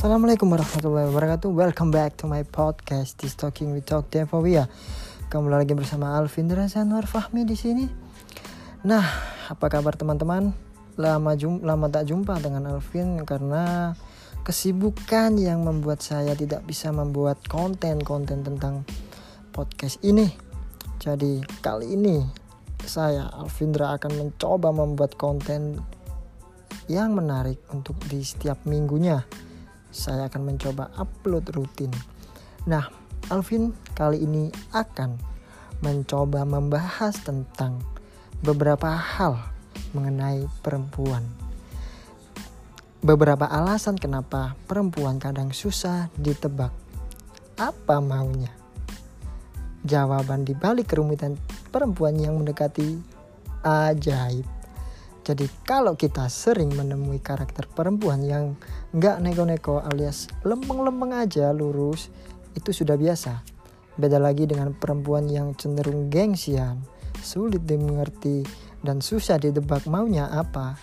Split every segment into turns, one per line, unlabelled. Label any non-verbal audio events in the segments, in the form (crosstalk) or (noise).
Assalamualaikum warahmatullahi wabarakatuh. Welcome back to my podcast. This talking we talk Devovia. Kamu lagi bersama Alvin Nur Fahmi di sini. Nah, apa kabar teman-teman? Lama jum lama tak jumpa dengan Alvin karena kesibukan yang membuat saya tidak bisa membuat konten-konten tentang podcast ini. Jadi kali ini saya Alvindra akan mencoba membuat konten yang menarik untuk di setiap minggunya saya akan mencoba upload rutin. Nah, Alvin kali ini akan mencoba membahas tentang beberapa hal mengenai perempuan. Beberapa alasan kenapa perempuan kadang susah ditebak. Apa maunya? Jawaban di balik kerumitan perempuan yang mendekati ajaib. Jadi kalau kita sering menemui karakter perempuan yang nggak neko-neko alias lempeng-lempeng aja lurus itu sudah biasa. Beda lagi dengan perempuan yang cenderung gengsian, sulit dimengerti dan susah didebak maunya apa.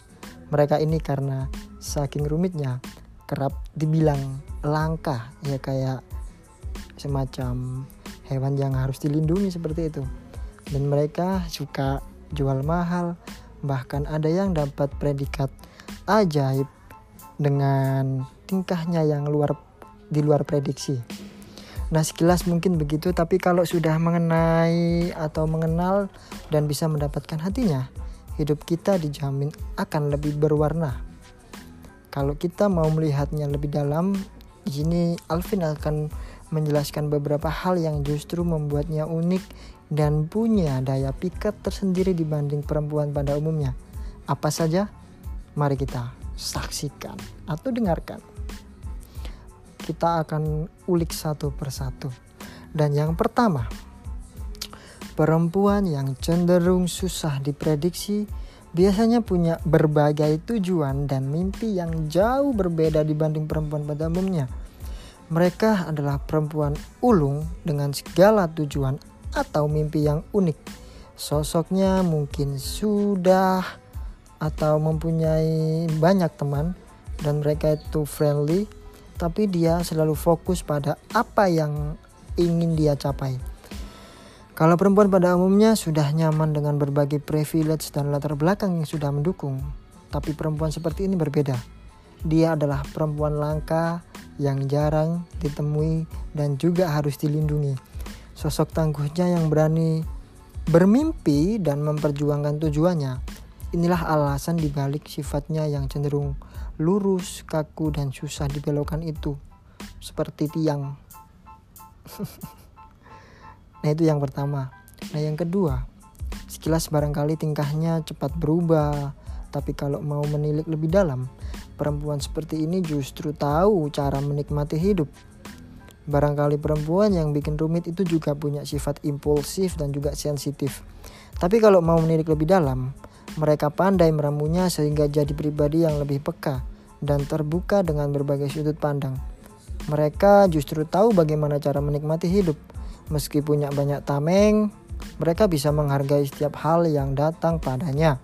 Mereka ini karena saking rumitnya kerap dibilang langka ya kayak semacam hewan yang harus dilindungi seperti itu. Dan mereka suka jual mahal, bahkan ada yang dapat predikat ajaib dengan tingkahnya yang luar di luar prediksi. Nah sekilas mungkin begitu tapi kalau sudah mengenai atau mengenal dan bisa mendapatkan hatinya hidup kita dijamin akan lebih berwarna. Kalau kita mau melihatnya lebih dalam di sini Alvin akan menjelaskan beberapa hal yang justru membuatnya unik dan punya daya pikat tersendiri dibanding perempuan pada umumnya. Apa saja? Mari kita saksikan atau dengarkan. Kita akan ulik satu persatu. Dan yang pertama, perempuan yang cenderung susah diprediksi biasanya punya berbagai tujuan dan mimpi yang jauh berbeda dibanding perempuan pada umumnya. Mereka adalah perempuan ulung dengan segala tujuan atau mimpi yang unik. Sosoknya mungkin sudah atau mempunyai banyak teman dan mereka itu friendly tapi dia selalu fokus pada apa yang ingin dia capai. Kalau perempuan pada umumnya sudah nyaman dengan berbagai privilege dan latar belakang yang sudah mendukung, tapi perempuan seperti ini berbeda. Dia adalah perempuan langka yang jarang ditemui dan juga harus dilindungi. Sosok tangguhnya yang berani bermimpi dan memperjuangkan tujuannya Inilah alasan dibalik sifatnya yang cenderung lurus, kaku, dan susah dibelokkan itu. Seperti tiang. (laughs) nah itu yang pertama. Nah yang kedua, sekilas barangkali tingkahnya cepat berubah. Tapi kalau mau menilik lebih dalam, perempuan seperti ini justru tahu cara menikmati hidup. Barangkali perempuan yang bikin rumit itu juga punya sifat impulsif dan juga sensitif. Tapi kalau mau menilik lebih dalam, mereka pandai meramunya sehingga jadi pribadi yang lebih peka dan terbuka dengan berbagai sudut pandang. Mereka justru tahu bagaimana cara menikmati hidup. Meski punya banyak tameng, mereka bisa menghargai setiap hal yang datang padanya.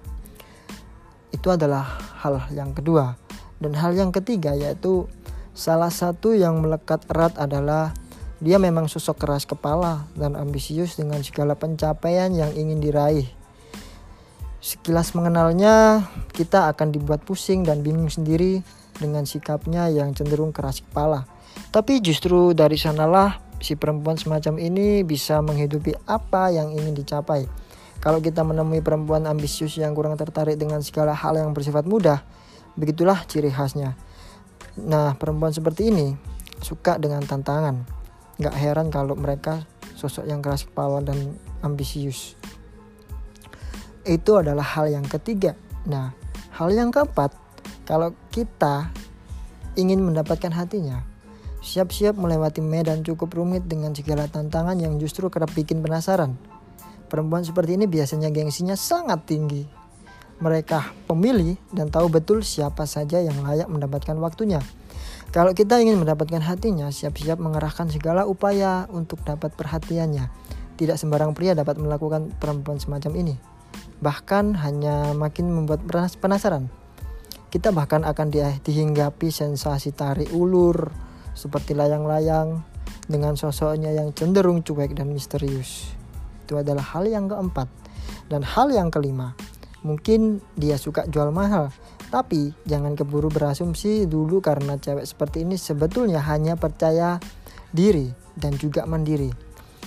Itu adalah hal yang kedua. Dan hal yang ketiga yaitu salah satu yang melekat erat adalah dia memang sosok keras kepala dan ambisius dengan segala pencapaian yang ingin diraih. Sekilas mengenalnya, kita akan dibuat pusing dan bingung sendiri dengan sikapnya yang cenderung keras kepala. Tapi justru dari sanalah si perempuan semacam ini bisa menghidupi apa yang ingin dicapai. Kalau kita menemui perempuan ambisius yang kurang tertarik dengan segala hal yang bersifat mudah, begitulah ciri khasnya. Nah, perempuan seperti ini suka dengan tantangan. Gak heran kalau mereka sosok yang keras kepala dan ambisius. Itu adalah hal yang ketiga. Nah, hal yang keempat, kalau kita ingin mendapatkan hatinya, siap-siap melewati medan cukup rumit dengan segala tantangan yang justru kerap bikin penasaran. Perempuan seperti ini biasanya gengsinya sangat tinggi. Mereka pemilih dan tahu betul siapa saja yang layak mendapatkan waktunya. Kalau kita ingin mendapatkan hatinya, siap-siap mengerahkan segala upaya untuk dapat perhatiannya. Tidak sembarang pria dapat melakukan perempuan semacam ini bahkan hanya makin membuat penasaran. Kita bahkan akan di dihinggapi sensasi tarik ulur seperti layang-layang dengan sosoknya yang cenderung cuek dan misterius. Itu adalah hal yang keempat. Dan hal yang kelima, mungkin dia suka jual mahal, tapi jangan keburu berasumsi dulu karena cewek seperti ini sebetulnya hanya percaya diri dan juga mandiri.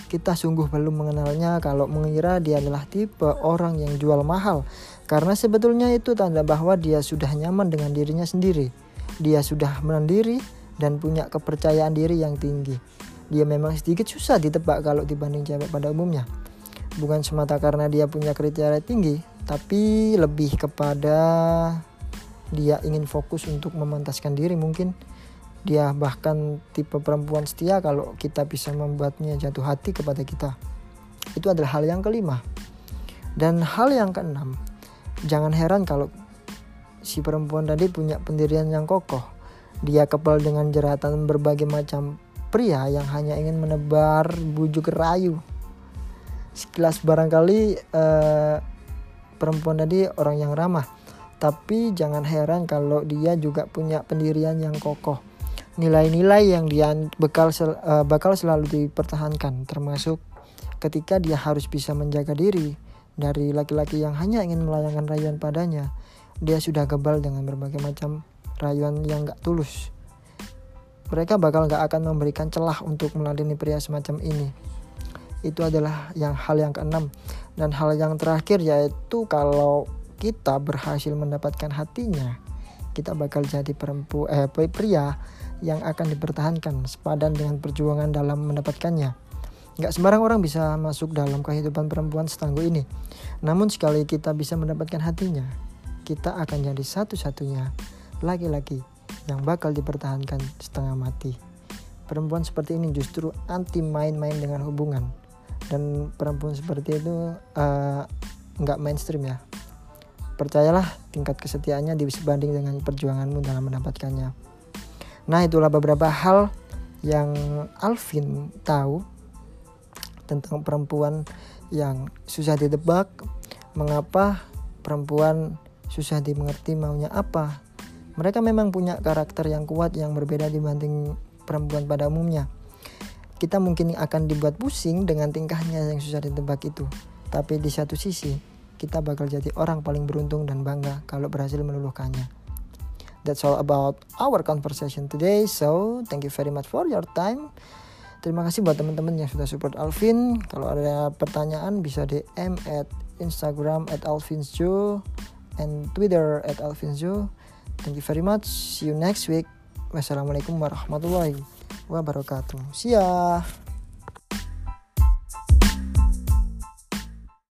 Kita sungguh belum mengenalnya kalau mengira dia adalah tipe orang yang jual mahal karena sebetulnya itu tanda bahwa dia sudah nyaman dengan dirinya sendiri. Dia sudah mandiri dan punya kepercayaan diri yang tinggi. Dia memang sedikit susah ditebak kalau dibanding cewek pada umumnya. Bukan semata karena dia punya kriteria tinggi, tapi lebih kepada dia ingin fokus untuk memantaskan diri mungkin dia bahkan tipe perempuan setia kalau kita bisa membuatnya jatuh hati kepada kita. Itu adalah hal yang kelima. Dan hal yang keenam, jangan heran kalau si perempuan tadi punya pendirian yang kokoh. Dia kepal dengan jeratan berbagai macam pria yang hanya ingin menebar bujuk rayu. Sekilas barangkali eh, perempuan tadi orang yang ramah, tapi jangan heran kalau dia juga punya pendirian yang kokoh. Nilai-nilai yang dia bekal sel, uh, bakal selalu dipertahankan termasuk ketika dia harus bisa menjaga diri dari laki-laki yang hanya ingin melayangkan rayuan padanya. Dia sudah gebal dengan berbagai macam rayuan yang gak tulus. Mereka bakal gak akan memberikan celah untuk meladeni pria semacam ini. Itu adalah yang hal yang keenam dan hal yang terakhir yaitu kalau kita berhasil mendapatkan hatinya kita bakal jadi perempuan eh pria yang akan dipertahankan sepadan dengan perjuangan dalam mendapatkannya. Gak sembarang orang bisa masuk dalam kehidupan perempuan setangguh ini. Namun sekali kita bisa mendapatkan hatinya, kita akan jadi satu-satunya laki-laki yang bakal dipertahankan setengah mati. Perempuan seperti ini justru anti main-main dengan hubungan. Dan perempuan seperti itu uh, nggak mainstream ya. Percayalah tingkat kesetiaannya disebanding dengan perjuanganmu dalam mendapatkannya. Nah, itulah beberapa hal yang Alvin tahu tentang perempuan yang susah ditebak, mengapa perempuan susah dimengerti maunya apa. Mereka memang punya karakter yang kuat yang berbeda dibanding perempuan pada umumnya. Kita mungkin akan dibuat pusing dengan tingkahnya yang susah ditebak itu. Tapi di satu sisi, kita bakal jadi orang paling beruntung dan bangga kalau berhasil meluluhkannya that's all about our conversation today. So, thank you very much for your time. Terima kasih buat teman-teman yang sudah support Alvin. Kalau ada pertanyaan bisa DM at Instagram at alvinsjo and Twitter at alvinsjo. Thank you very much. See you next week. Wassalamualaikum warahmatullahi wabarakatuh. See ya.